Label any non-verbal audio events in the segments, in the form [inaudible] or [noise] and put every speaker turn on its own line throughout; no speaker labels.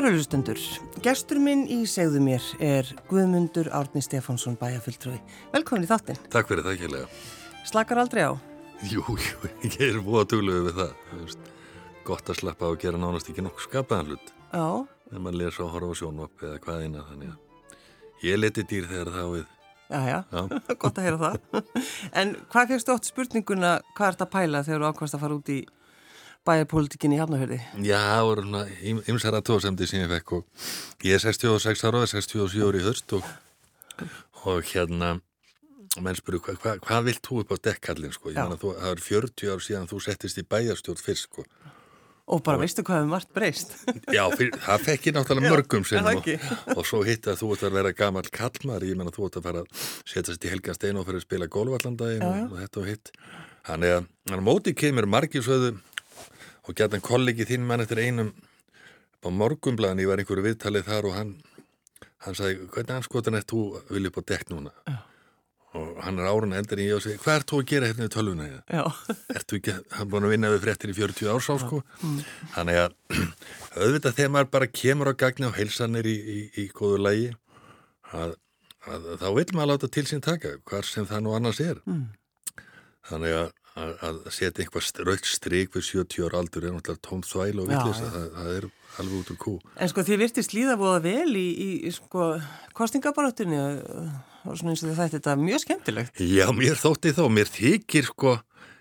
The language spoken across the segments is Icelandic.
Kæru hlustundur, gestur minn í segðu mér er Guðmundur Árni Stefánsson bæjafulltrúi. Velkomin í þáttinn.
Takk fyrir það, Kjellega.
Slakar aldrei á?
Jú, jú, ég er búið að dugluðu við það. Gott að slappa á að gera nánast ekki nokkuð skapaðan hlut.
Já.
Þegar maður lesa og horfa sjónvap eða hvað eina þannig að ég leti dýr þegar það við.
Já, já,
Já. [laughs]
gott að heyra það. En hvað fegstu oft spurninguna, hvað ert að pæla þegar þú ákvæmst að fara út í bæjarpolítikinni í Hafnarfjörði?
Já, það voru svona ymsar aðtóðsemdi sem ég fekk og ég er 66 ára og er 67 ári í höst og, og hérna og menn spuru, hva, hva, hvað vilt þú upp á dekkallin sko? Ég þú, það er 40 ár síðan þú settist í bæjarstjórn fyrst sko.
Og bara veistu hvað hefur margt breyst? [laughs]
Já, fyrir, það fekk ég náttúrulega mörgum
það
og, [laughs] og svo hitt að þú ert að vera gammal kallmar, ég menna þú ert að fara að setjast í helgan stein og fyrir að spila
já.
og, og þetta og hitt Þannig að hann móti kemur margisöðu og gætan kollegi þín mann eftir einum á morgumblaðan, ég var einhverju viðtalið þar og hann, hann sagði, hvernig anskotan er þú vilja upp á dekk núna?
Já.
Og hann er árun eldur en ég og segi, hvað ert þú að gera hérna í tölvuna?
Já, [laughs]
Ertu ekki, hann búin að vinna við fréttir í 40 árs á sko þannig að [clears throat] auðvitað þegar maður bara kemur á gagni og heilsanir í, í, í góðu lægi að, að, þá vil maður láta til sín taka hvar sem það nú annars er
Mm.
þannig að, að, að setja einhvað raukt strik við 70 ára aldur er náttúrulega tóm þvæl og
Já,
villis
já.
það, það er alveg út úr kú
en sko þið virtist líða búða vel í, í, í sko kostingabarátunni og svona eins og þið þætti þetta mjög skemmtilegt.
Já, mér þótti þó, mér þykir sko,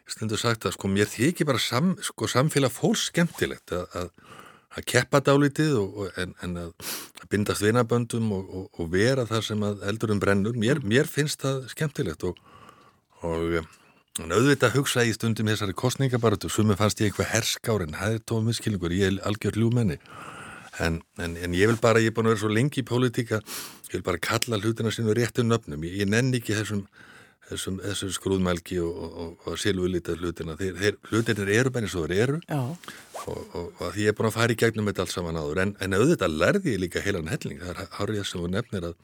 ég stundur sagt að sko, mér þykir bara sam, sko, samfélag fólks skemmtilegt að, að, að keppa dálítið og, og, en, en að, bindast vinaböndum og, og, og vera það sem að eldurum brennur, mér, mér finnst það skemmtilegt og, og en auðvitað hugsa í stundum þessari kostningabaratu, sumi fannst ég eitthvað herskár en það er tóma miskilningur, ég er algjör ljúmenni En, en, en ég vil bara, ég er búin að vera svo lengi í pólitíka, ég vil bara kalla hlutina sinu réttu nöfnum. Ég, ég nenni ekki þessum, þessum, þessum skrúðmælgi og, og, og, og silvulita hlutina. Þeir, þeir, hlutinir eru eins og þeir eru og, og, og því ég er búin að fara í gegnum þetta allt saman áður. En, en auðvitað lærði ég líka heilan helling. Það er hárið sem þú nefnir að,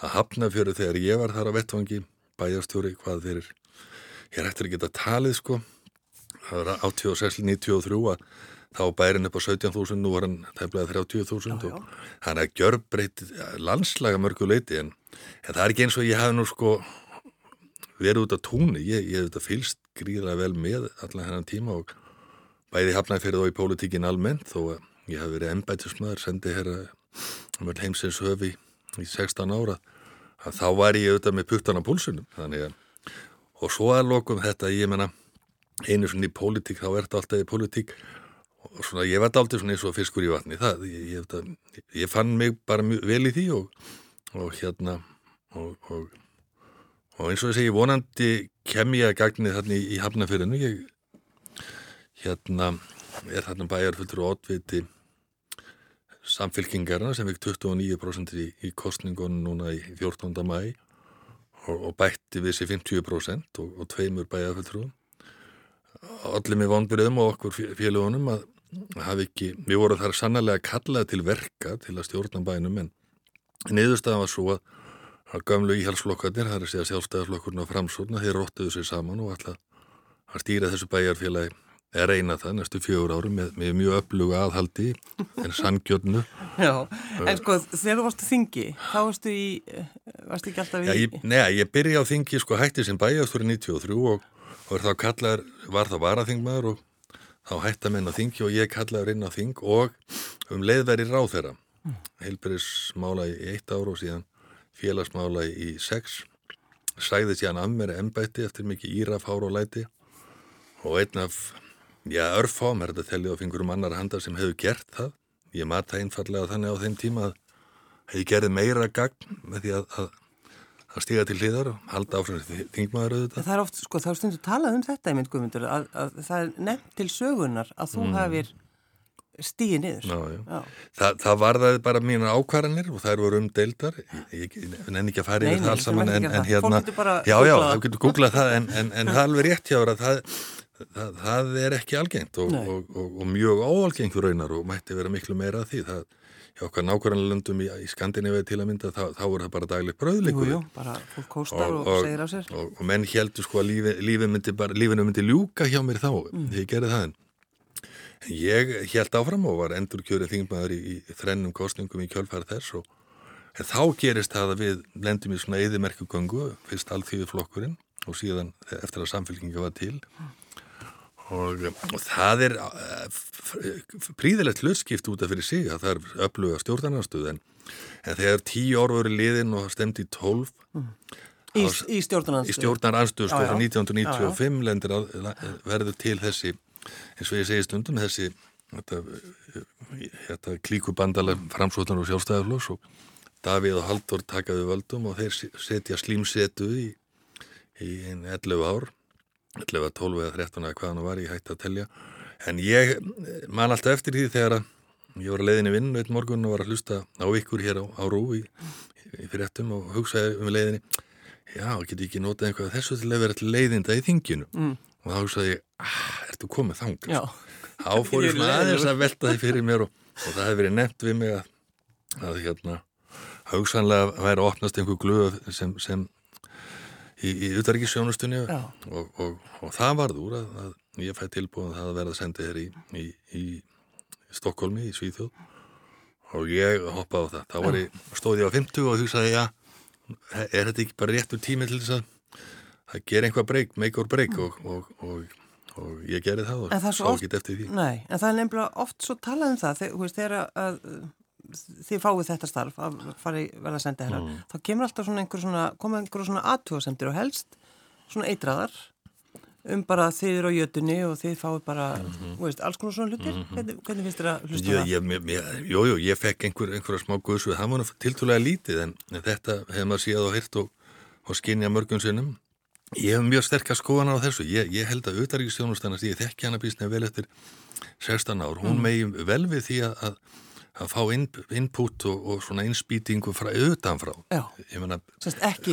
að hafna fyrir þegar ég var þar á vettvangi, bæjastjóri, hvað þeir. Ég er eftir að geta talið sko. Það var 86-93 að þá bærin upp á 17.000, nú var hann tæmlega 30.000
Já, já.
og hann er gjörbreytt landslaga mörgu leiti en, en það er ekki eins og ég hafi nú sko verið út á túnni, ég, ég hef þetta fylst gríðlega vel með allan hennan tíma og bæði hafnaði fyrir þá í pólitíkin almennt þó að ég hef verið embætismæður, sendi hér að heimsins höfi í 16 ára að þá var ég auðvitað með puttan á púlsunum þannig að og svo að lokum þetta, ég menna einu svona í pólitík, þá er þetta alltaf í pólitík og svona, ég var aldrei svona eins og fiskur í vatni, það, ég, ég, ég, fann mig bara mjög vel í því og, og hérna og, og, og eins og ég segi, vonandi kem ég að gagni þarna í, í hafnafyrinu, ég hérna er þarna bæjarfullur og oddviti samfylkingarna sem fikk 29% í, í kostningunum núna í 14. mæ og, og bætti við sér 50% og, og tveimur bæjarfulltrúum. Allir með vonbyrðum og okkur félagunum að hafi ekki, við vorum þar sannlega kallað til verka til að stjórna bænum en niðurstaðan var svo að að gamlu íhalsflokkarnir, það er að segja sjálfstæðarflokkurinn og framsókna, þeir róttuðu sér saman og ætla að stýra þessu bæjarfélagi er reyna það næstu fjögur árum með, með mjög öfluga aðhaldi [laughs] en sangjörnu.
já. En sko þegar þú varst að þingi, þá varstu í, varstu ekki alltaf í...
Já, ég, neða, ég byrja á þingi sko hætti sem bæjastur í 93 og, og þá kallar, var þá varaþingmaður og þá hætta menn á þingi og ég kallaður inn á þing og um leiðveri ráð þeirra. Heilbyrðismála í eitt ára og síðan félagsmála í sex. Sæði síðan af mér embætti eftir mikið íraf, hár og læti og einn af, já, örfám er þetta tellið á fingurum annar handar sem hefur gert það. Ég mata einfallega þannig á þeim tíma að hefði gerðið meira gagn með því að, að, að stíga til hliðar og halda áfram þingmaður auðvitað.
Það er oft, sko, þá er stundu talað um þetta, ég mynd Guðmundur, að, að það er nefnt til sögunar að þú hafir stíið niður.
Já, já.
Já.
Þa, það varðaði bara mínar ákvarðanir og þær voru umdeildar. Ég, ég nenni ekki að fara yfir það alls saman en, en
það.
Hérna... já, já,
það.
það getur googlað það en, en, en það er alveg rétt hjá það, það, það er ekki algengt og, og, og, og mjög óalgengt raunar og mætti vera miklu meira að því. Það, hjá okkar nákvæmlega löndum í, í Skandinavíu til að mynda þá, þá er það bara
fólk hóstar og, og segir á sér.
og, og menn heldur sko að lífi, lífi myndi bara, lífinu myndi ljúka hjá mér þá
Mm.
þegar ég gerði það en, Ég held áfram og var endur kjörið þingmaður í, í þrennum kostningum í kjölfæra þess og þá gerist það að við lendum í svona eðimerkugöngu, fyrst allþýðu flokkurinn og síðan eftir að samfélkinga var til og, og það er príðilegt hlutskipt út af fyrir sig að það er öfluga stjórnarnarstöð en, en þegar tíu ár voru liðin og stemdi í tólf mm.
Í, í stjórnarnarstöð?
Í stjórnarnarstöð, sko, frá 1995 lendir að verður til þessi, eins og ég segi stundum, þessi þetta, þetta klíkubandala framsóttan og sjálfstæðarflós og Davíð og Haldur takaðu völdum og þeir setja slímsetu í, í einn 11 ár, 11, 12 eða 13 eða hvað hann var, ég hætti að telja. En ég man alltaf eftir því þegar ég var að leiðinni vinn veit morgun og var að hlusta á ykkur hér á, á Rú í, í fyrirtum og hugsaði um leiðinni. Já, geti ekki notað einhvað þessu til að vera til leiðinda í þinginu? Mm. og þá sagði ég, ah, ertu komið þang þá [laughs] fór ég svona aðeins að velta því fyrir mér og, og það hefði verið nefnt við mig að, að hérna haugsanlega væri að opnast einhver glöð sem, sem í, í utarikissjónustunni og, og, og það varð úr að, að ég fæ tilbúin það að verða sendið hér í, í, í Stokkólmi í Svíþjóð. Og ég hoppaði á það. Þá var ég, stóð ég á 50 og þú sagði já er þetta ekki bara réttur tími til þess að að gera einhvað breyk, make or break? Og, og, og, og ég gerði það og sá ekki eftir því.
Nei, en það er nefnilega oft svo talað um það, þegar, þegar að, þið fáið þetta starf að fara í verða senda hérna, mm. þá kemur alltaf svona einhver svona, koma einhver svona aðtjóðsendir og helst svona eitraðar um bara þið eru á jötunni og þið fáið bara, mm -hmm. veist, alls konar svona hlutir mm -hmm. hvernig, hvernig finnst þér að hlusta
ég, það? Jújú, ég fekk einhver, einhverja smá guðsvið, það var tiltúlega lítið en þetta hefur maður síðan og hirt og, og skinja mörgum sinnum ég hef mjög sterkast skoðan á þessu ég, ég held að auðaríkistjónustannast, ég þekki hana bísnið vel eftir 16 ár, hún mm. megi vel við því að, að fá in, input og, og svona innspýtingu frá auðanfrá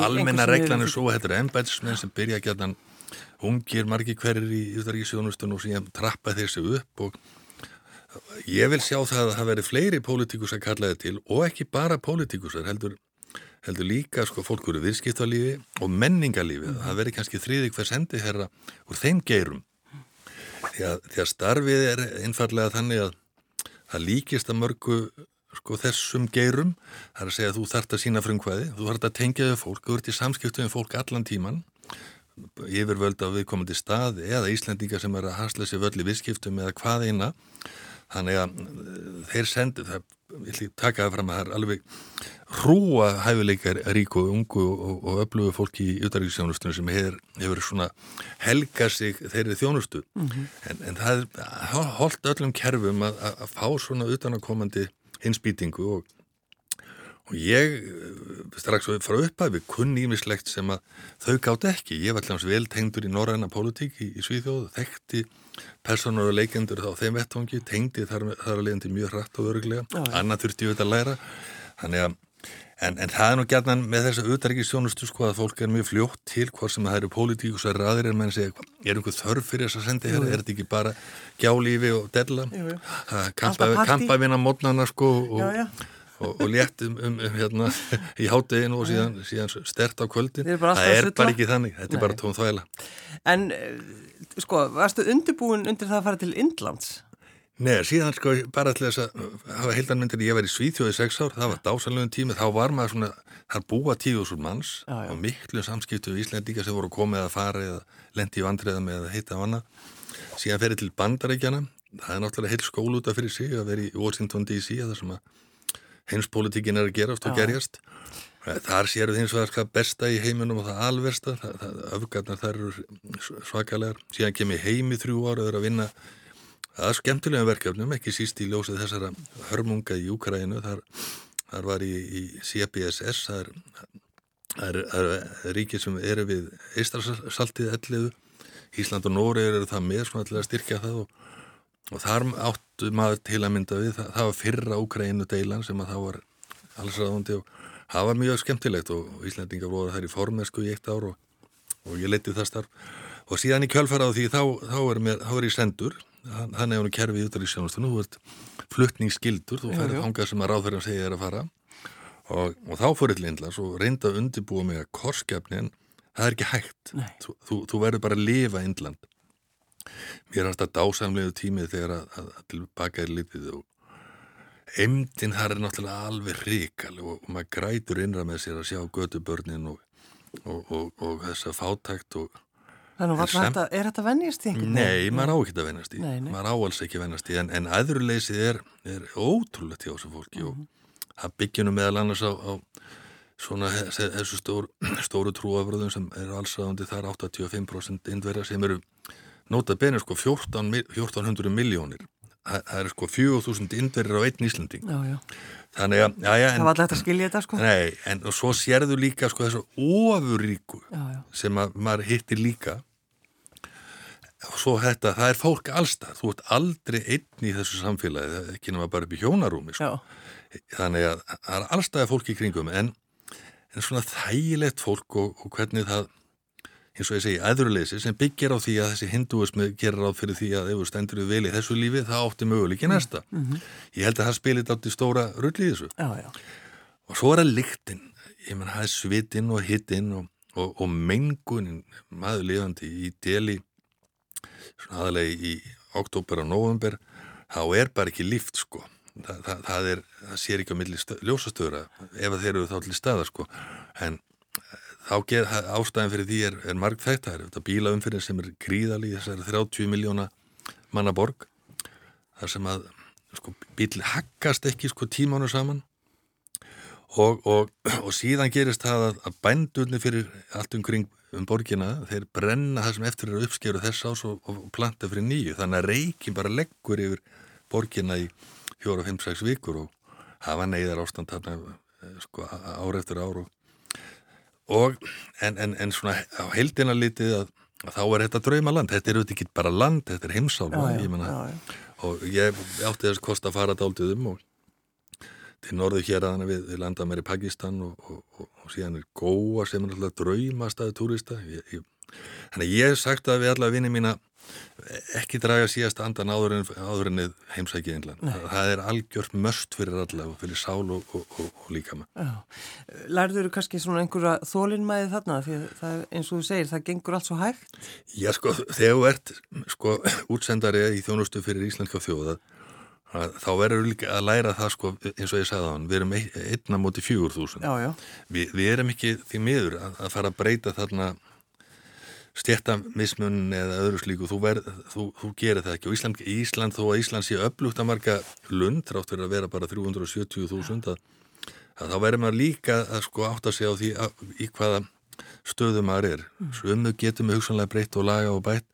almenna reglan er svo að þetta er embætsmenn sem byrja að ungir margi hverjir í Íslandsjónustun og síðan trappa þessu upp og ég vil sjá það að það veri fleiri pólitíkus að kalla þetta til og ekki bara pólitíkusar heldur, heldur líka sko fólk úr viðskiptalífi og menningalífi mm. það veri kannski þriði hver sendi herra úr þeim geirum. Því að, því að starfið er einfallega þannig að það líkist að mörgu sko þessum geirum. Það er að segja að þú þart að sína frumkvæði þú þart að tengja þau fólk, þú ert í samskiptu með fólk allan tíman yfirvöld á viðkomandi stað eða Íslandinga sem er að hasla sér völl í visskiptum eða hvað eina þannig að eh, þeir sendu það, ég ætli taka það fram að það er alveg hrúa hæfileikar ríku og ungu og, og öflugu fólki í útaríkisjónustunum sem hefur, hefur svona helga sig þeirri þjónustu mm -hmm. en, en það er holdt öllum kerfum að, að, fá svona utanakomandi hinspýtingu og Og ég, strax frá upphæfi, kunni ímislegt sem að þau gátt ekki. Ég var alltaf vel tengdur í norræna pólitík í, í Svíþjóðu, þekkti personar og leikendur þá þeim vettvangi, tengdi þar, þar að leiðandi mjög hratt og öruglega. Annað þurfti ég auðvitað að læra. Þannig að, en, en það er nú gætna með þessa auðarrikistjónustu sko að fólk er mjög fljótt til hvað sem það eru pólitíkus og aðrir en menn segja, er einhver þörf fyrir þess að senda hér? Er þetta ekki bara gjálífi og della? Kampa vinna mótnana sko og... Já, já og, og létt um, um, um hérna [laughs] í hátteginu og síðan, síðan stert á kvöldin það er bara ekki þannig, þetta Nei. er bara tón þvægla
En eh, sko, varstu undirbúin undir það að fara til Indlands?
Nei, síðan sko bara til þess að hafa heildanmyndir ég verið í Svíþjóði sex ár, það var dásalögum tími þá var maður svona, þar búa tíðusur manns já, já. og miklu samskiptu í Íslandíka sem voru komið að fara eða lendi í vandriða með að heita vanna síðan ferið til bandaríkjana það er náttúrulega heil skól út af fyrir sig að vera í Washington DC að það sem að heimspolitíkin er að gerast og gerjast. Þar séu þið eins og það besta í heiminum og það alversta. Öfgarnar þar eru svakalegar. Síðan kemur heimi þrjú ára og er að vinna að skemmtilega verkefnum ekki síst í ljósið þessara hörmunga í Úkrænu þar, þar var í, í CBSS það er, er, er, er ríkið sem eru við Ístarsaltið elliðu Ísland og Nóri eru það með svona til að styrkja það og og þar áttu maður til að mynda við. Það, það var fyrra Úkrænu deilan sem að það var alls aðhundi og það var mjög skemmtilegt og Íslandingar voru þær í formesku í eitt ár og, og ég leti það starf. Og síðan í kjálfara á því þá, þá, er, mér, þá er ég sendur. Þannig að hún er kerfið út af í sjónastunum þú ert fluttningsskildur þú færði hangað sem að ráðverðan segja þér að fara. Og, og þá fór ég lindlas og reynda að undirbúa mig að korskefni en það er ekki hægt. Þú, þú, þú verður bara að lifa Índland mér er þetta dásamlegu tímið þegar að, að, að tilbaka er litið og Emdin þar er náttúrulega alveg ríkal og, og maður grætur innra með sér að sjá gödubörnin og, og, og þessa fátækt og
Þannig að sem... er þetta vennjast í?
Nei, maður á ekki að vennjast í, maður á alls ekki að vennjast í, en, en aðruleysið er, er ótrúlega til þessu fólki mm -hmm. og það byggjum meðal annars á, á svona þessu stór, stóru trúafröðum sem eru allsraðandi þar 85% indverja sem eru nota benir sko 14, 1400 miljónir það eru sko 4000 indverðir á einn Íslanding
já, já.
þannig að já,
það var alltaf að skilja þetta sko.
Nei, en svo sérðu líka sko þessu ofuríku sem að maður hittir líka. Og svo þetta, það er fólk allstað þú ert aldrei einn í þessu samfélagi ekki náma bara upp í hjónarúmi sko. þannig að það er allstaði fólk í kringum en, en svona þægilegt fólk og, og hvernig það eins og ég segi, aðurleysi sem byggir á því að þessi hinduismi gerir á fyrir því að ef þú stendur við vel í þessu lífi það átti möguleiki mm, næsta. Mm -hmm. Ég held að það spilit átti stóra rull í þessu.
Já, já.
Og svo er það lyktinn, ég menn það er svitinn og hittinn og, og, og mengunin maður lifandi í deli svona aðalegi í oktober og november, þá er bara ekki líft sko. Það, það, það, er, það sér ekki á milli ljósastöðura ef þeir eru þá til staða sko en þá ger, ástæðin fyrir því er, er margt þægt, það er þetta bílaumfyrir sem er gríðali, þessari 30 miljóna manna borg, þar sem að sko, bíl hakkast ekki sko, tímánu saman. Og, og, og síðan gerist það að, að bændurni fyrir allt umkring um borgina, þeir brenna það sem eftir eru uppskeru þess ás og, og planta fyrir nýju, þannig að reikin bara leggur yfir borgina í fjóra, fimm, sex vikur og hafa neyðar ástand þarna eh, sko, ár eftir ár og og en, en, en svona á heildina litið að, að þá er þetta draumaland. Þetta er auðvitað ekki bara land, þetta er heimsálma og ég átti þess kost að fara dáltið um og til norðu hér aðana við, við landa mér í Pakistan og, og, og, og síðan er Góa sem er alltaf draumastæði túrista. Þannig að ég hef sagt að við alla vinni mína ekki draga síðast andan áður en, áður en heimsækið einland. Það er algjört möst fyrir alla og fyrir sál og, og, og, og líka
maður. Lærður þú kannski svona einhverja þólinnmæði þarna því það, eins og þú segir, það gengur allt svo hægt?
Já sko, þegar þú ert sko útsendari í þjónustu fyrir Íslandska þjóða þá verður við líka að læra það sko eins og ég sagði á hann, við erum einna mútið fjögur þúsund. Vi, við erum ekki því miður að, að fara að breyta þarna stjættamismun eða öðru slíku, þú, verð, þú, þú gerir það ekki. Og Ísland, Ísland þó að Ísland sé upplugt að marga lund, rátt verið að vera bara 370.000 að, að þá verður maður líka að sko átta sig á því að, í hvaða stöðu maður er. Mm. svömmu getum við hugsanlega breytt og laga og bætt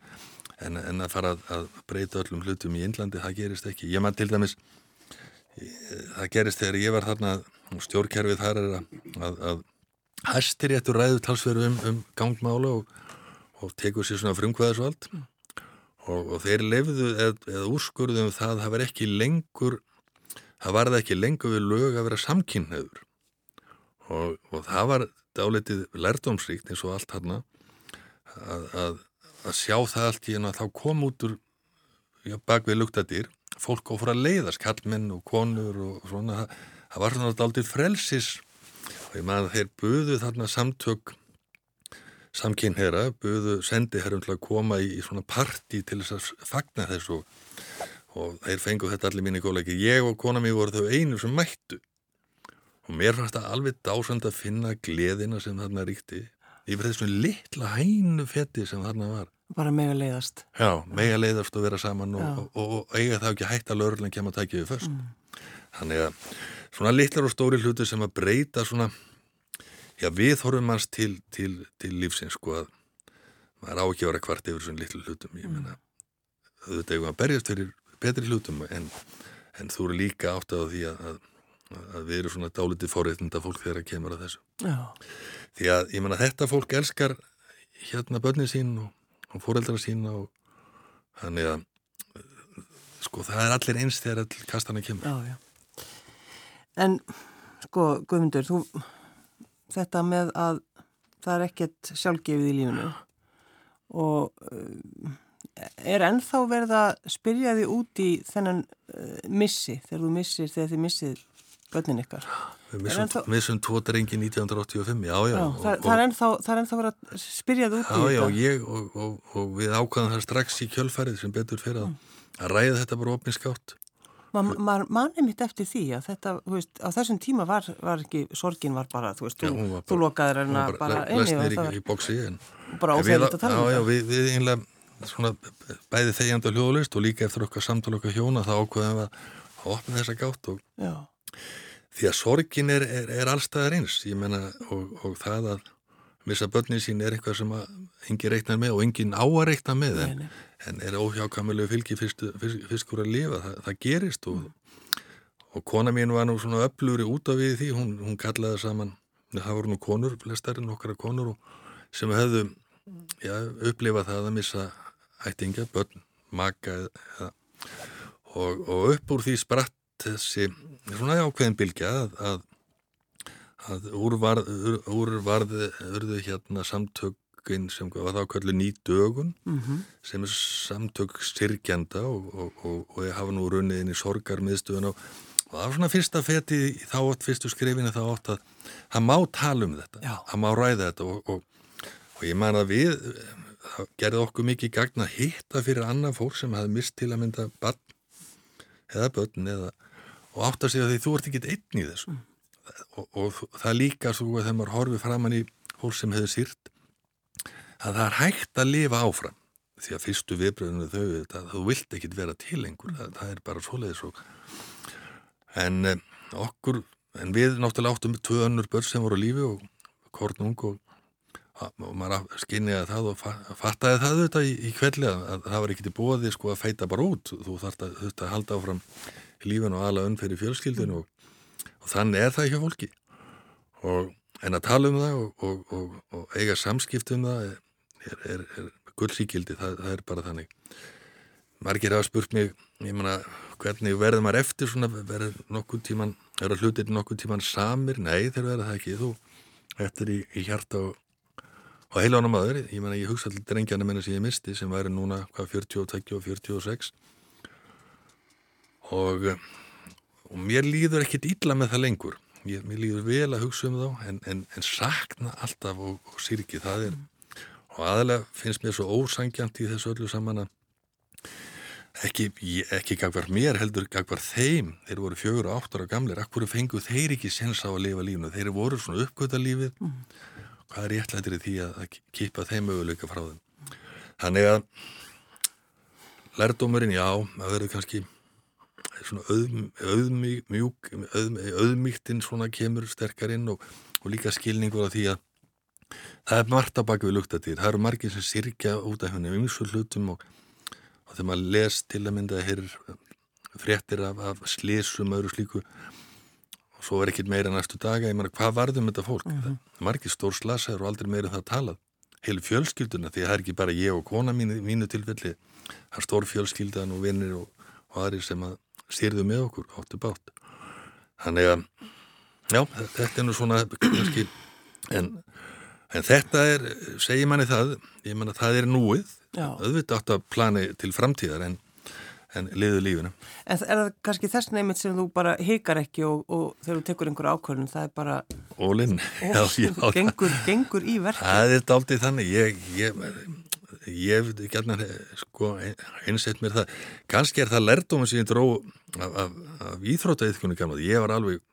en, en að fara að, að breyta öllum hlutum í Índlandi, það gerist ekki. Ég maður til dæmis það gerist þegar ég var þarna stjórnkerfið þar er að hæstir ég eftir ræðu talsveru um, um gangmála og og tekur sér svona frumkvæðisvald. Mm. og, og þeir lefðu eð, eða úrskurðum það það var ekki lengur það varði ekki lengur við lög að vera samkynneður og, og það var dálitið lærdomsríkt eins og allt hann að, að, að sjá það allt í en að þá kom út úr já, bak við luktadir fólk fyrir að leiðast, kallmenn og konur og svona, það, var svona dálitið frelsis. Og ég maður þeir buðu þarna samtök samkynherra buðu sendiherrum til að koma í, í svona parti til þess að fagna þessu og, og þeir fengu þetta allir mínu góðleiki. Ég og kona mér voru þau einu sem mættu og mér fannst það alveg dásand að finna gleðina sem þarna ríkti yfir þessum litla hænu fetti sem þarna var.
Bara mega leiðast.
Já, mega leiðast og vera saman og, og, og eiga það ekki að hætta lögurlega en kemur að taka yfir först. Mm. Þannig að svona litlar og stóri hluti sem að breyta svona já, við horfum manns til, til, til lífsins sko að maður á ekki að vera kvart yfir svona litlu hlutum ég menna, auðvitað eigum að berjast fyrir betri hlutum en, en þú eru líka átt á því að, að, að við erum svona dálitið fóriðnda fólk þegar það kemur að þessu
já.
því að ég menna þetta fólk elskar hérna börnin sín og, og fóreldra sín og þannig að sko það er allir eins þegar all kastana kemur
já, já. En sko Guðmundur, þú þetta með að það er ekkert sjálfgefið í lífunu og uh, er ennþá verið að spyrja því út í þennan uh, missi, þegar þú missir, þegar þið missir börnin ykkar.
Við missum, tvo drengi 1985, já, já. já
og, það, og, það er ennþá, ennþá verið að spyrjað út
í þetta. Já, já, ég og, og við ákvæðum það strax í kjölfærið sem betur fyrir að, mm. að ræða þetta bara ofinskátt.
Maður ma manni mitt eftir því að þetta, þú veist, á þessum tíma var, var ekki, sorgin var bara, þú veist, já, þú, lokaður hennar bara,
einni og það var... í bóksi, en...
Bara óþægilegt að tala
um þetta. Já, já, við, við einlega svona bæði þegjandi og hljóðlust og líka eftir okkar samtal okkar hjóna þá ákveðum við að opna þessa gátt og Já. því að sorgin er, er, er allstaðar eins ég menna og, og það að missa börnin sín er eitthvað sem engin reiknar með og engin á að reikna með en, en er óhjákamilegu fylgi fyrst, fyrstur að lifa, það, það gerist og, og kona mín var nú svona öfluri út af við því, hún, hún kallaði saman, það voru nú konur flestarinn okkar konur og sem hefðu já, upplifað það að missa ættingja, börn, maka eða, og, og upp úr því spratt þessi svona ákveðin bilgja að, að, að úr varð, úr varð urðu hérna samtökinn sem var þá kallið nýt dögun mm -hmm. sem er samtök styrkjanda og, og, og ég hafa nú runnið inn í sorgarmiðstöðun og það var svona fyrsta feti þá átt fyrstu skrifinu þá átt að það má tala um þetta, það má ræða þetta og ég man að við það gerði okkur mikið gagn að hitta fyrir annað fólk sem hafi mist til að mynda bann eða börn eða, og átt að segja því þú ert ekki einn í þessu mm. Og, og það líka svo að þegar maður horfið framann í fólk sem hefur sýrt að það er hægt að lifa áfram. Því að fyrstu viðbröðinu þau það, þú vilt ekki vera til einhver það, það er bara svoleiðis og en eh, okkur en við náttúrulega áttum tvö önnur börn sem voru lífi og kornung og og maður skinniði það og fattaði það auðvitað í, í kvelli að það var ekkert í bóði sko að feita bara út. Þú þarfst að, að halda áfram lífin og ala önn fyrir fjölskyldinu og, og þannig er það ekki fólki. Og en að tala um það og, og, og eiga samskipt um það er, er, er gullsíkildi, það, það er bara þannig. Margir hafa spurt mig ég menna hvernig verður maður eftir svona verður nokkuð tíman, er að hlutir nokkuð tíman samir, nei þeir verða það ekki. Þú eftir í, í hjarta og og heila ánum aður, ég menna ég hugsa allir drengjana menna sem ég misti sem væri núna hvað 42 og 46 og og mér líður ekkit ítla með það lengur. Ég, mér líður vel að hugsa um þá en, en, en sakna alltaf og, og sirki það er og aðalega finnst mér svo ósangjant í þessu öllu saman að ekki, ekki gagvar mér heldur gagvar þeim, þeir voru fjögur og áttur á gamleir, akkur fengu þeir ekki sens á að lifa lífnu, þeir voru svona uppgöta lífið. Mm hvað er réttlættir í því að, að kipa þeim möguleika frá þeim. Þannig að lærdómurinn, já, það verður kannski svona auðmík, auðmíktinn svona kemur sterkarinn og, og líka skilningur af því að það er margt að baka við luktatýr. Það eru margir sem sirkja út af henni umsvöld hlutum og, og þegar maður les til að mynda að hér fréttir af, af slísum öðru slíku svo er ekkit meira næstu daga, ég meina hvað varðum þetta fólk mm -hmm. það er margir stór slasaður og aldrei meira um það talað heil fjölskylduna, því að það er ekki bara ég og kona mínu, mínu tilfelli það er stór fjölskyldan og vinnir og, og aðri sem að styrðu með okkur áttu bát þannig að já, þetta er nú svona [clears throat] en, en þetta er, segir manni það ég menna það er núið já. auðvitað átt að plani til framtíðar en en liðu lífinu.
En er það kannski þess neymitt sem þú bara hikar ekki og, og þegar þú tekur einhverju ákvörðun, það er bara...
Ólinn. [laughs]
Gengur, gengur í verki.
Það er aldrei þannig. Ég, ég, ég gætna sko, einsett mér það. Kannski er það lerdóma sem ég dró af, af, af íþróttaiðkunni gamla. Ég var alveg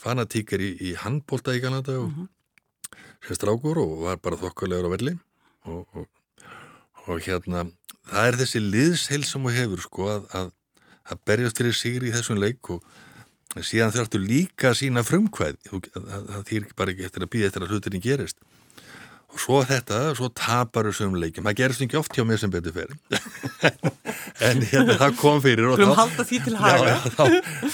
fanatíkar í, í handbólta í Kanada og mm -hmm. sem strákur og var bara þokkulegur á velli og, og, og hérna það er þessi liðsheil sem þú hefur sko að, að, að berjast fyrir sigri í þessum leik og síðan þurftu líka sína frumkvæð það þýr bara ekki eftir að býða eftir að hlutinni gerist og svo þetta, svo tapar þessum leikim það gerist ekki oft hjá mér sem betur fyrir [laughs] en hérna það kom fyrir og
þá, já,
þá,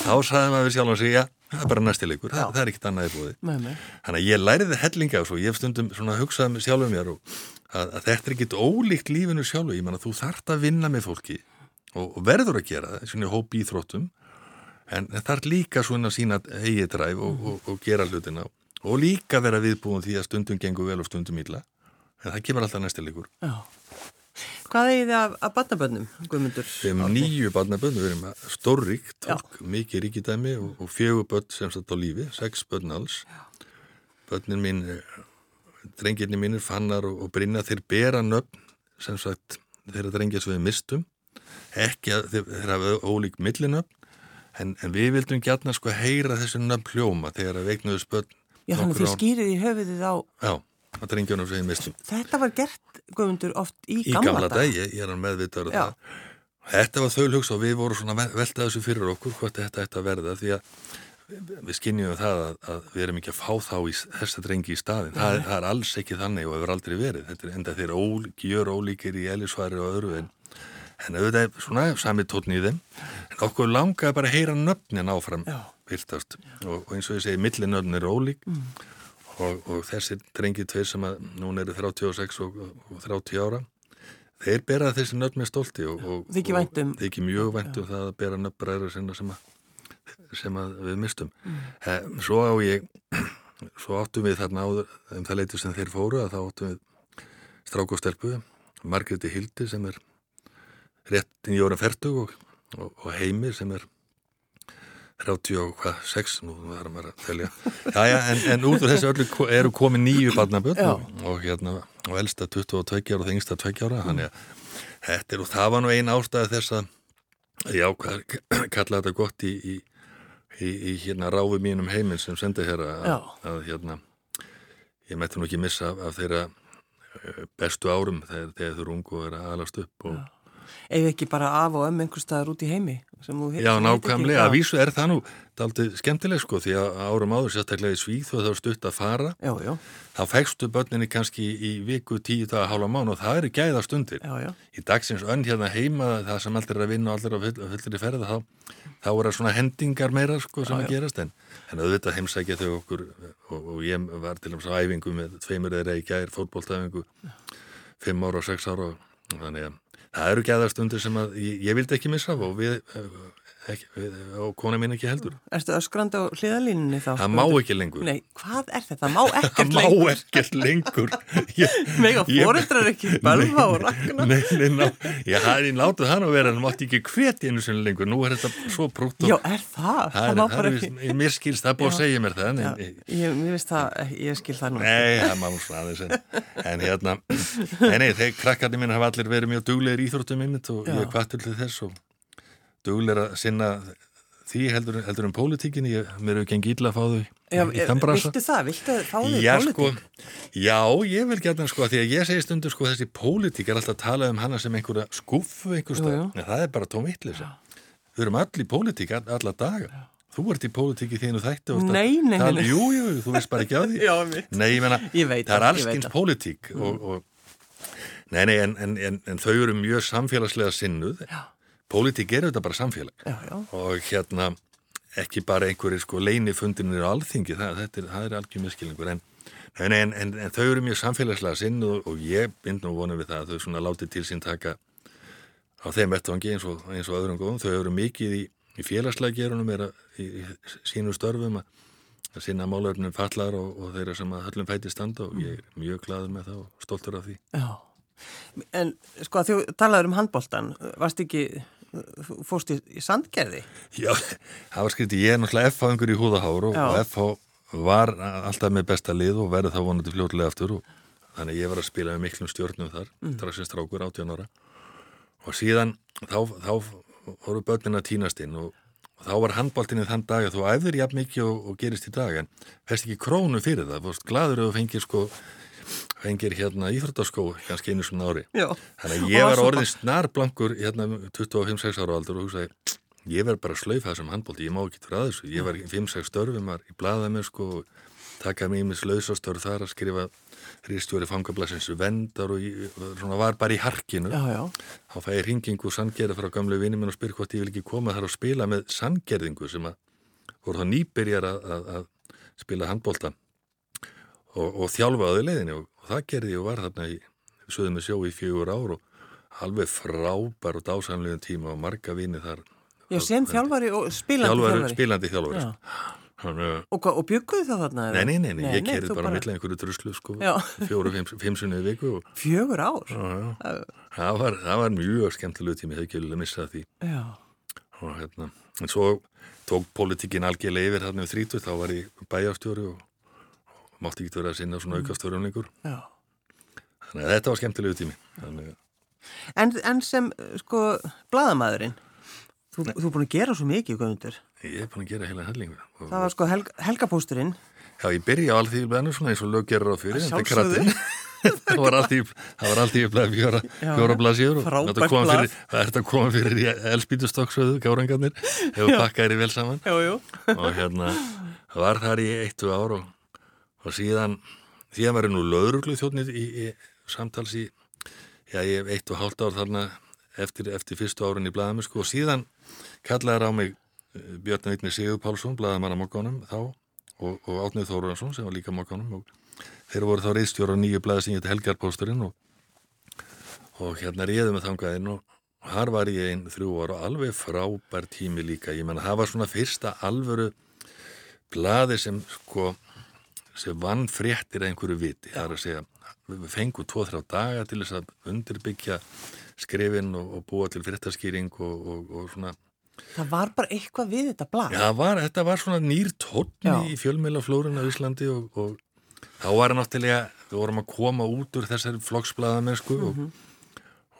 þá saðum við sjálf og segja það er bara næstileikur, það, það er ekkit annað í búið þannig að ég læriði hellinga og ég hef stundum hugsað sjálf um mér og að, að þetta er ekkit ólíkt lífinu sjálfu, ég manna þú þart að vinna með fólki og, og verður að gera það, svona hóp í þróttum en það er líka svona sína eigið dræf og, og, og gera hlutina og líka vera viðbúin því að stundum gengur vel og stundum illa en það kemur alltaf næstilegur
Hvað er þið af, af barnabönnum, Guðmundur?
Við hefum nýju barnabönn, við erum stórríkt, tók mikið ríkidæmi og, og fjögur bönn sem satt á lífi, sex bönn alls. Bönnin mín, drengirni mínir, Fannar og, og Brynna, þeir bera nöfn, sem sagt, þeirra drengja sem við mistum. Ekki að þeir, þeir hafa ólík millinöfn, en, en við vildum gætna sko heyra þessu nöfn hljóma þegar að veiknuðu spönn.
Já, þannig að þið skýrið í höfuðið á...
Já, að drengjónum sem við mistum.
Þetta var gert, Guðmundur, oft í,
í gamla, gamla dag. Ég, ég er hann meðvitaður af það. Þetta var þau hlugs og við vorum svona veltað þessu fyrir okkur hvort þetta ætti að verða því að við skinnjum það að, að við erum ekki að fá þá í þessa drengi í staðin. Það, það er alls ekki þannig og hefur aldrei verið. Þetta er enda þeir ól, gjör ólíkir í elisværi og öðru en, en auðvitað er svona sami tótni í þeim. En okkur langaði bara að heyra nöfnin áfram byrtast og, og eins og ég segi millinöfnin er ólík. Mm. og, og þessir drengi tveir sem að núna eru 36 og, og 30 ára þeir bera þessi nöfn með stólti og þykir mjög væntum það að bera nöfnbræður sinna sem að sem við mistum mm. svo á ég [clears throat] svo áttum við þarna áður um það leitur sem þeir fóru að þá áttum við strák og stelpu Margreti Hildi sem er réttin í óra og, og Heimi sem er 36, nú varum við að telja. Jæja, en, en út af þessu öllu eru komið nýju barnaböld og, og hérna, og elsta 22 ára og það yngsta 2 ára, þannig að þetta er og það var nú einn ástæði þess að já, hvað kalla þetta gott í, í í, í hérna ráfi mínum heiminn sem sendi hér að, hérna ég mætti nú ekki missa af, af þeirra eh, bestu árum þegar, þegar þú rungu er að alast upp og
Eða ekki bara af og um einhver staðar út í heimi
Já, nákvæmlega, að vísu er það nú aldrei skemmtileg sko, því að árum áður sérstaklega í Svíð og það var stutt að fara.
Já, já.
þá fækstu börninni kannski í viku tíu daga, hálfa mánu og það eru gæða stundir
já,
í dagsins önn hérna heima það sem allir er að vinna og allir er að fullri ferða þá, þá er það svona hendingar meira sko sem að gerast. En, en auðvitað heimsækja þau okkur og, og ég var til og með æfingu með tveimur eða í gær fótbóltæfingu fimm ára og sex ára og þannig að það eru gæðarstundir sem að ég, ég vildi ekki missa og við Ekki, og kona mín ekki heldur.
Erstu öskrandi á hliðalínunni þá?
Það má ekki lengur.
Nei, hvað er þetta? Það má [laughs] ekkert
lengur Það má ekkert lengur.
Mega fóreldrar ekki bölva og rakna.
Nei, nei, ná. Ég hafði látið hann að vera en mátti ekki hveti einu sinni lengur. Nú er þetta svo brútt
Já, er það?
Það, það má bara ekki Mér skilst það búið að segja mér það
Já, ég, Mér veist það, ég skil það nú
Nei, það má aðeins en, en hérna Nei, nei, þeir krakkarnir minn duglir að sinna því heldur, heldur um pólitíkinni, mér hefur gengið illa að fá þau
já, í þann brasa. Viltu það? Viltu fá þau í
pólitík? Sko, já, ég vil gæta sko, því að ég segi stundu sko þessi pólitík er alltaf að tala um hana sem einhverja skuffu einhverstað, en það er bara tómittlis við erum allir í pólitík all, alla daga. Já. Þú ert í pólitíki þínu þættu
Nei, nei, nei
Jú, jú, þú veist bara ekki á því. [laughs]
Já,
Nei, ég menna, [laughs]
það
er allskyns pólitík mm. og, og, Nei, nei, en, en, en, en þau eru mjög samfélagslega sinnuð. Já Pólitík er auðvitað bara samfélag.
Já, já.
og hérna ekki bara einhverjir sko leinifundinir á alþingi, það, er, það er algjör miskilningur en, en, en, en þau eru mjög samfélagslega sinn og, og ég bind nú vonum við það að þau svona láti til sín taka á þeim vettvangi eins og, eins og öðrum góðum, þau eru mikið í, í félagslega gerunum er að í, í sínu störfum að, að sína málöfnum fallar og, og þeirra sem að höllum fæti standa og ég er mjög gladur með það og stoltur af því.
Já, en sko að þú talaður um handbóltan, varst ekki fórst í, í sandgerði?
Já, [laughs] það var skriðt ég er náttúrulega F-fáðingur í húðahár og, F-fá var alltaf með besta lið og verði þá vonandi fljóðlega aftur og þannig ég var að spila með miklum stjórnum þar mm. straxins strákur 18 ára. Og síðan þá, þá voru börnin að týnast inn og, og þá var handbóltinni þann dag að þú æfður jafn mikið og, og gerist í dag en færst ekki krónu fyrir það, varst gladur að þú fengir sko fengir hérna íþróttaskó kannski einu svona ári
Já.
þannig að ég var orðin snar blankur hérna 25-6 ára aldur og hugsaði ég verð bara að slaufa þessum handbólti, ég má ekki vera að þessu ég var 5-6 störfum, var í blaða með sko taka mér með slausastörf þar að skrifa hristjóri fangablasins vendar og, ég, svona var bara í harkinu
já, já.
þá fæ ég ringingu sandgerða frá gamlu vinnum og spyr hvort ég vil ekki koma þar og spila með sandgerðingu sem að voru þá nýbyrjar að, að, að spila handbólta og, og þjálfaði leiðinni og, og það gerði ég og var þarna í söðum með sjó í fjögur ár og alveg frábær og dásanlegin tíma og marga vini þar.
Já, sem þjálfari og spilandi þjálfari.
Spilandi þjálfari
Hann, og, og bygguðu það þarna?
Nei, nei, nei, nei ég kerði bara, millega einhverju druslu sko, fjóru, fimm, sunnið viku og...
Fjögur ár?
Já, já. Það var, það var mjög skemmtilegu tími, þau ekki vilja missa því.
Já,
og hérna, en svo tók politíkin algjörlega yfir hann um 30, þá var ég bæjastjóri og, og mátti ekki vera að sinna svona aukastjóri um lengur
já.
þannig að þetta var skemmtilegu tími. Þannig
En, en sem, sko, bladamæðurinn, þú, þú er búin að gera svo mikið, Guðmundur.
ég er búin að gera heila hellingu og,
Það var sko helg, helgapósturinn.
Já, ég byrja á alþýðu blæðinu svona eins og lög gerir á fyrir,
Að
þetta kratin. [laughs] það var var alltaf blæð fjóra,
Já,
fjóra fyrir, það er þetta að koma fyrir í elspítustokksuðu, gárangarnir, hefur pakkaðir í vel saman.
Jú, jú.
og hérna, var þar í eittu ár og, og síðan, síðan var ég nú löðruglu þjóðnið í, í samtals í, já, ég hef eitt og hálft ár þarna eftir, eftir fyrstu árun í blæðinu sko. Og síðan kallaði á mig eh, Björn Vigni Sigur Pálsson, blæðamann á mokkanum þá og, og Átnið Þóruransson sem var líka mokkanum og þeir voru þá reistjóra á nýju blæði sem heit Helgarpósturinn og, og hérna réðum við þangaðinn og þar var ég einn þrjú ára og alveg frábær tími líka, ég menna það var svona fyrsta alvöru blaði sem sko sem vann fréttir að einhverju viti það er að segja, við fengum tvo-þrjá daga til þess að undirbyggja skrifin og, og búa til fréttaskýring og, og, og svona
Það var bara eitthvað við þetta blad.
Já, var, þetta var svona nýr tónn
Já.
í fjölmjölaflórun á Íslandi og, og þá var það náttúrulega, við vorum að koma út úr þessari flokksbladamennsku og,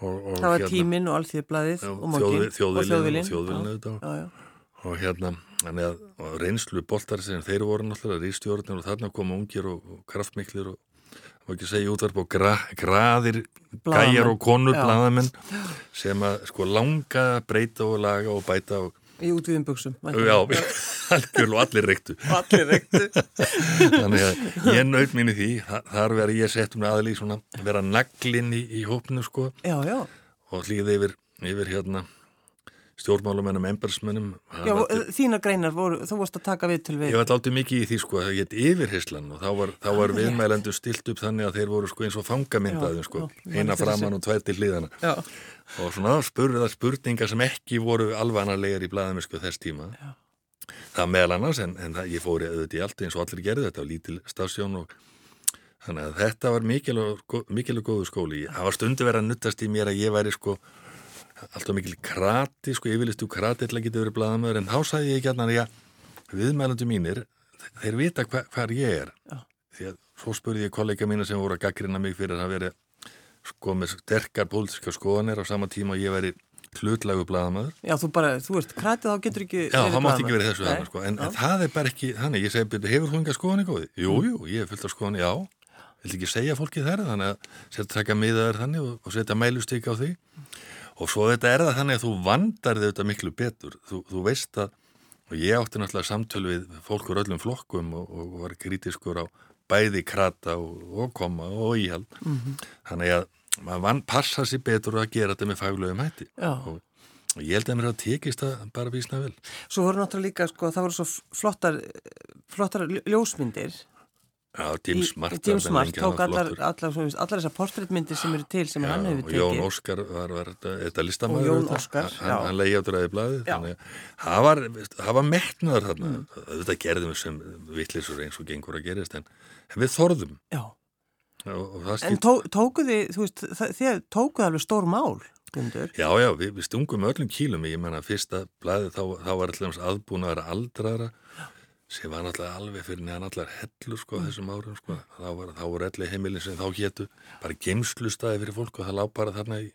og, og
Mhm. Það var tíminn og allþýðblaðið
Já,
og
þjóðviljinn og
þjóðviljinn Já,
auðvitað.
Já, já.
Og hérna, þannig að reynslu boltar sem þeir voru náttúrulega rístjórnir og þarna koma ungir og, og kraftmiklir og það var ekki segja útvarp og gra, graðir
Blaðamenn.
gæjar og konur,
Já.
blaðamenn sem að sko langa breyta og laga og bæta og
Í útvíðum buksum.
já, [laughs] algjörl og allir reyktu
Allir reyktu. [laughs]
þannig að ég naut mín í því Þa- þar verið ég sett um aðli svona vera naglinn í, í hópnu sko
Já, já.
og hlýði yfir, yfir hérna stjórnmálumennum, embersmennum
Já, og, þínar greinar voru, þú vorst að taka við til við.
Ég var látið mikið í því sko að það get yfirheyslan og þá var, þá var viðmælendu stilt upp þannig að þeir voru sko eins og fangamyndaðum sko, eina framann og tvær til hlýðana og svona spurði það spurningar sem ekki voru alvanarlegar í blaðum sko þess tíma.
Já.
það meðal annars en, en það, ég fóri auðvitað í allt eins og allir gerði þetta var lítil stasjón og þannig að þetta var mikilvæg góðu skóli. Það var stundu verið að nuttast í mér að ég væri sko alltaf mikil krati, sko yfirlistu krati til að geta verið blaðamöður, en þá sagði ég ekki að já, viðmælandu mínir þeir vita hva, hvar ég er
Já.
því að svo spurði ég kollega mína sem voru að gaggrina mig fyrir að vera sko með sterkar pólitíska skoðanir á sama tíma og ég væri hlutlagu blaðamöður
Já, þú bara, þú ert krætið, þá getur ekki
Já, það mátti ekki verið þessu
Nei.
þarna, sko. en, en það er bara ekki þannig, ég segi, hefur þú enga skoðan í góði? Jú, jú, ég hef fullt af skoðan, já vil ekki segja fólki þær, þannig að setja taka miðaður þannig og, og setja mælustík á því og svo þetta er það þannig að þú vandar þetta miklu betur þú, þú veist að, og ég átti náttúrulega samtölu við fólk úr öllum flokkum og, og var kritiskur á bæði krata og, og koma og íhald
Mhm.
þannig að maður vann, passa sér betur að gera þetta með faglögum hætti
Já.
og, og ég held að mér að tekist það bara vísna vel
Svo voru náttúrulega líka, sko, það voru svo flottar, flottar ljó- ljósmyndir.
Já, Jim Smart
Jim Smart tók allar, allar, allar, þessar portréttmyndir sem eru til sem
Já,
hann hefur tekið.
Jón Óskar var, var þetta, þetta listamæður
Jón. Óskar,
hann,
já.
hann leiði á dræði blaði
Já.
þannig að það var, var metnaður þarna
Mm.
þetta gerðum við sem vittlisur eins og gengur að gerist en, við þorðum
Já.
og, og
En tó, tókuð þið, þú veist, þið tókuð alveg stór mál, Gundur.
Já, já, við, við stungum öllum kílum ég menna fyrsta blaði þá, þá var alltaf aðbúin að vera aldrara sem var náttúrulega alveg fyrir neðan allar hellur sko á þessum árum sko. Þá, var, þá voru allir heimilin sem þá hétu bara geimslustæði fyrir fólk og það lág bara þarna í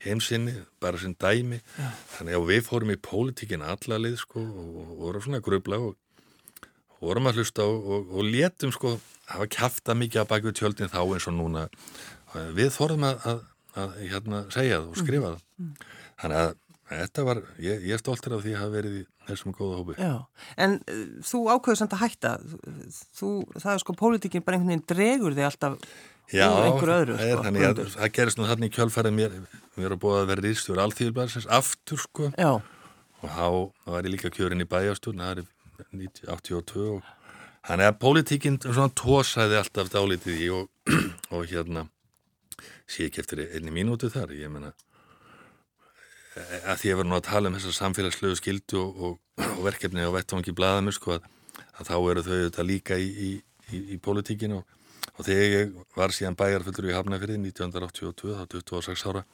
heimsinni, bara sem dæmi.
Já.
þannig að við fórum í pólitíkin allalið sko og, vorum svona grubla og, vorum að hlusta og, og, og létum sko, hafa kjafta mikið að baki við tjöldin þá eins og núna. Við þorðum að, að, að hérna, segja það og skrifa það. Þannig að þetta var, ég, ég er stoltur af því að hafa verið í þessum góða hópi
Já, en uh, þú ákveður samt að hætta, þú, það er sko pólitíkin bara einhvern veginn dregur þig alltaf
Já,
úr einhverju öðru.
er
sko,
þannig að það gerist nú þannig í kjölfærið mér mér er búa að vera rýrstjóri alþýðublaðsins aftur sko.
Já,
og þá var ég líka kjörin í bæjastjórn það er 1982 og þannig að pólitíkinn svona tósaði alltaf dálítið í og, [clears throat] og hérna sé ekki eftir einni mínútu þar ég menna að því að vera nú að tala um þessar samfélagslegu skildu og, og, og verkefni á vettvangi blaðamur sko að, að þá eru þau þetta líka í, í, í, í pólitíkinu og, og þegar ég var síðan bæjarfullur í Hafnafyrði 1982, þá 26 ára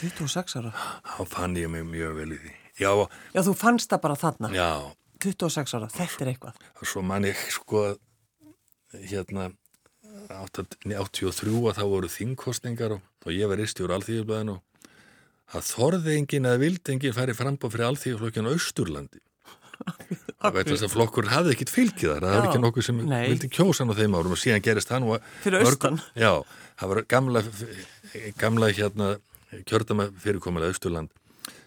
26 ára?
Þá fann ég mig mjög vel í því. Já,
Já, þú fannst það bara þarna?
já,
26 ára, þetta er eitthvað.
svo man ég sko hérna 83 að þá voru þingkostningar og, ég var istjúr alþýðublaðin og að þorði engin að vildi engin færi frambóð fyrir alþýðuflokkinu á Austurlandi. [laughs] Það veit þess að flokkur hafði ekkit fylgið þar, það var ekki nokkuð sem
nei.
vildi kjósan á þeim árum og síðan gerist að
Fyrir austan.
Já, það var gamla, gamla hérna kjördama fyrirkomulega Austurland.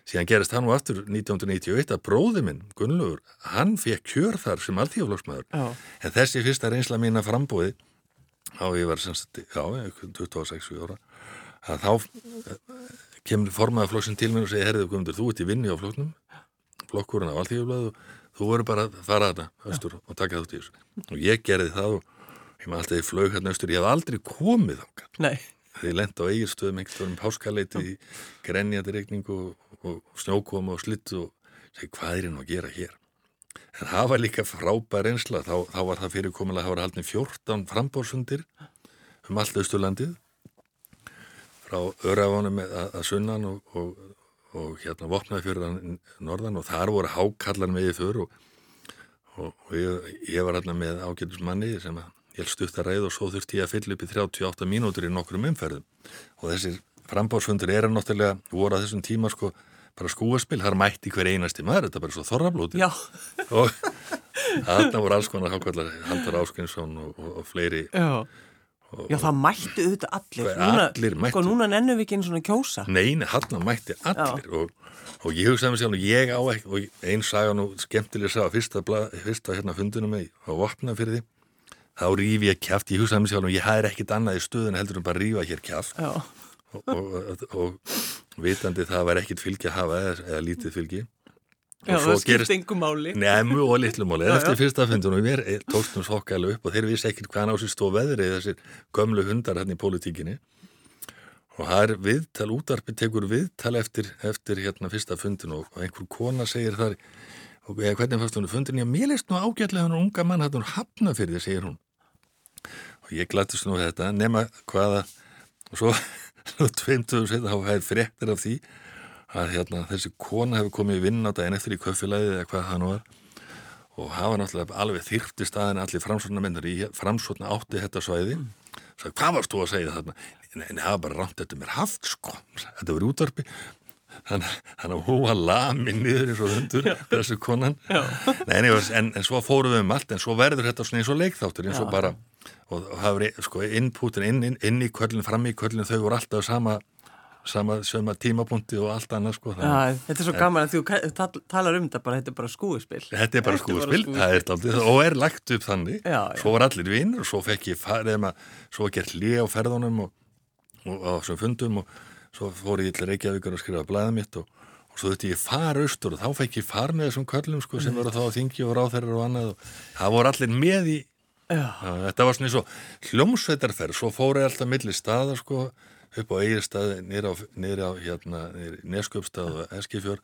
Síðan gerist það nú aftur 1991 að bróði minn, Gunnlaugur, hann fekk kjör þar sem alþjóðflokksmaður. En þessi fyrsta reynsla mín að frambóði, þá ég var semst, já, 26 ára, að þá kemur formaða flokksinn til mér og segir, herðið Guðmundur, þú ert í vinni á flokknum, flokkurinn af alþjóðblaðu, þú verður bara að fara að þetta östur og taka þátt í þessu. Og ég gerði það og ég maður alltaf í flög hérna östur, ég hef aldrei komið.
Nei,
Þegar ég lent á eigirstöðum einhvern veginn páskaleiti í grenjandi regningu og, og snjókoma og slitt og segi hvað er hann að gera hér? En það var líka frábær einsla, þá, þá var það fyrirkomulega, það var haldin 14 frambórsundir um allt Östurlandið frá Örafonum að, að sunnan og, og, og hérna vopnaði fyrir norðan og þar voru hákallar með í för og, og, ég, ég var hérna með ágætus manni sem ég held stutt að ræða og svo þurfti ég að fylla upp í 38 mínútur í nokkrum umferðum. Og þessir frambórsfundur eru náttúrulega voru að þessum tíma sko bara skúaspil, það er mætti hver einasti maður, þetta er bara svo þorrablóti og [laughs] þarna voru alls konar hákallar Haldur Áskinsson og fleiri.
Já. Já, það mættu auðvitað allir. Núna,
allir mættu?
Sko, núna nennum við ekki einu svona kjósa.
Nein, hann mætti allir og, og ég hugsaði mig sjálf ég á ekki, og einn saga nú skemmtilega sá fyrsta, fyrsta hérna fundinu mig á vopna fyrir því þá rífi ég kæft, ég hugsaði mig sjálf ég hafði ekkit annað í stöðun heldur en bara rífa hér kæft og, og, og vitandi það var ekkit fylgi að hafa eða, eða lítið fylgi
já það skipti
gerist-
engu máli.
Nefnu og litlumáli,
Já,
eftir fyrsta fundunum mér eh, tókstum sokkælu upp og þeir vissi ekkert hvaðan á sér stóð veðrið þessir gömlu hundar hérna í pólitíkinni. Og það er viðtal, útarpi tekur viðtal eftir, eftir hérna fyrsta fundun og einhver kona segir þar og eða, hvernig fannst hún fundin, já mér leist nú ágætlega hann unga mann, hann hafna fyrir því, segir hún. Og ég glættist nú þetta nema hvaða og svo, [laughs] tveimtuðum setja þá hefði fréttir af því að hérna, þessi kona hefur komið í vinn á daginn eftir í köffilæði eða hvað það nú var. Og hafa náttúrulega alveg þyrfti staðin allir framsvotna myndar í framsvotna átti þetta svæði. Svo, hvað varst þú að segja þarna? Nei, það var bara rámt þetta mér haft sko. Þetta var útvarpi. Þannig að hún var lamin niður eins og hundur þessu konan. Nei, nei, en, en svo fórum við um allt en svo verður þetta svona eins og leikþáttur eins og bara og það var sko inputin inn, inn, inn í köllin, fram í köllin þau voru alltaf sama sama, sama tímapunkti og allt annað sko
Já, þetta er svo gaman að þú talar um þetta bara, þetta er bara skúispil.
Þetta er bara
Þetta skúffuspil.
það er daldið og er lagt upp þannig,
Já, já.
svo var allir vinnur og svo fekk ég farið maður, svo gert lið á ferðunum og, og á þessum fundum og svo fór ég til Reykjavíkur að skrifa blæða mitt og, og svo þurfti ég fara austur og þá fekk ég far með þessum köllum sko, sem voru þá á þingi og ráþærar og annað og það voru allir með í,
Já,
þetta var svona eins og hljómsveitarferð, svo fóru ég alltaf milli staða sko, upp á eigirstaði niður á, á hérna, nesköpstað og eskifjör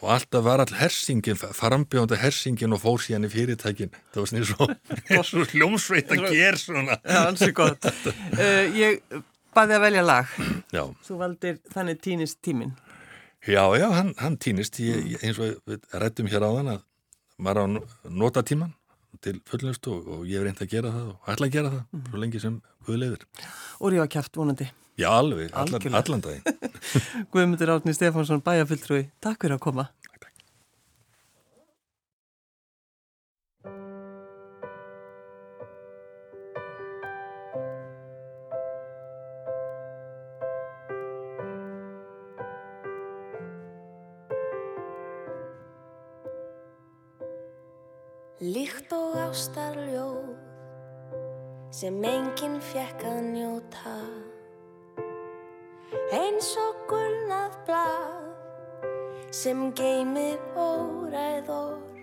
og alltaf var all hersingin, frambjónda hersingin og fór síðan í fyrirtækin það var svona eins og [laughs] hljómsveit að gera svona
uh, ég baði að velja lag.
já,
Þú valdir þannig týnist tíminn.
já, já hann, hann týnist ég, eins og við rættum hér áðan að maður á nota tíman til fullnustu og, og ég hef reynd að gera það og ætla að gera það, svo lengi sem Guð leiðir.
Og rífa kæft vonandi.
Já, alveg, allan, allan daginn. [laughs]
Guðmundur Átni Stefánsson, bæjarfulltrúi. Takk fyrir að koma.
Líkt og ástarljóð sem enginn fjekk að njóta sem geymir óræð orð.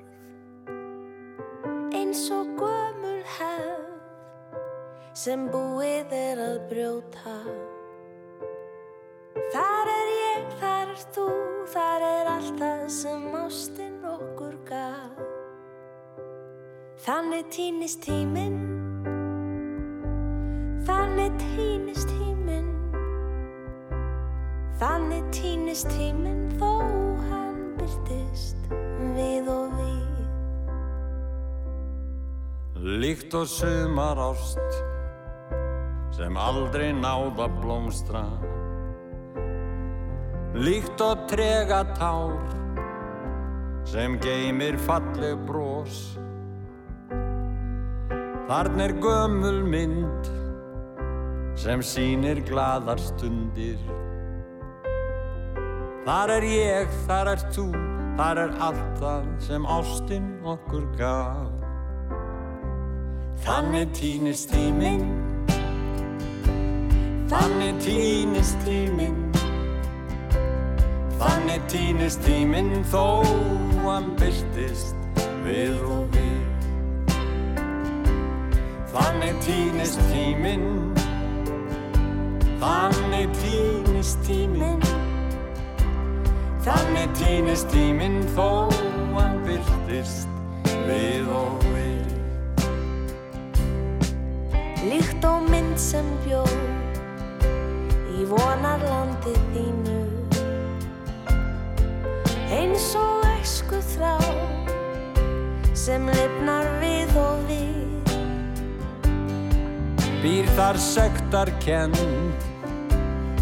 Eins og gömul hefð sem búið er að brjóta. Þar er ég, þar er þú, þar er allt það sem ástin okkur gaf. Þannig týnist tíminn. Þannig týnist tíminn. Þannig týnist tíminn þó byrtist við og við.
Líkt og sumar ást sem aldrei náða blómstra. Líkt og trega tár sem geymir falleg brós. Þarn er gömul mynd sem sínir gladar stundir. Þar er ég, þar er þú, þar er allt það sem ástinn okkur gaf. Þannig týnist tíminn, þannig týnist tíminn, þannig týnist tíminn þó hann byrtist við og við. Þannig týnist tíminn, þannig týnist tíminn, þannig týnist tíminn þó hann byrtist við og við.
Líkt og mynd sem bjó í vonarlandi þínu Eins og æsku þrá sem lifnar við og við
Býr þar sektar kend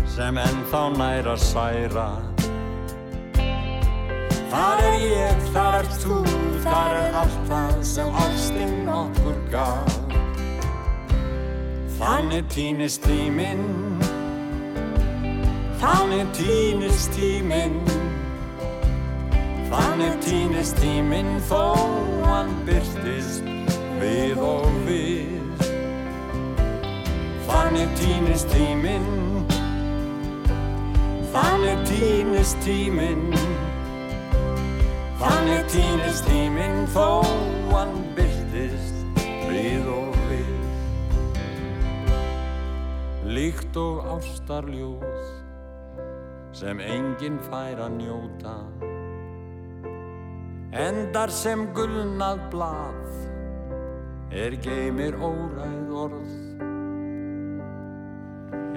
sem ennþá nær að særa. Þar er ég, þar er þú, þar er allt það sem ástin okkur gaf. Þannig týnist tíminn, þannig týnist tíminn, þannig týnist tíminn þó hann byrtist við og við. Þannig týnist tíminn Þannig týnist tíminn Þannig týnist tíminn þó hann byrtist við og við Líkt og ástarljóð sem enginn fær að njóta. Endar sem gulnað blað er geymir óræð orð.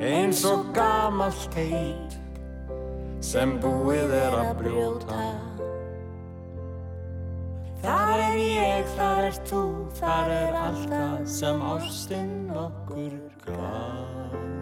Eins og gamalt heit sem búið er að brjóta. Þar er ég, þar er þú, þar er allt það sem ástinn okkur gaf.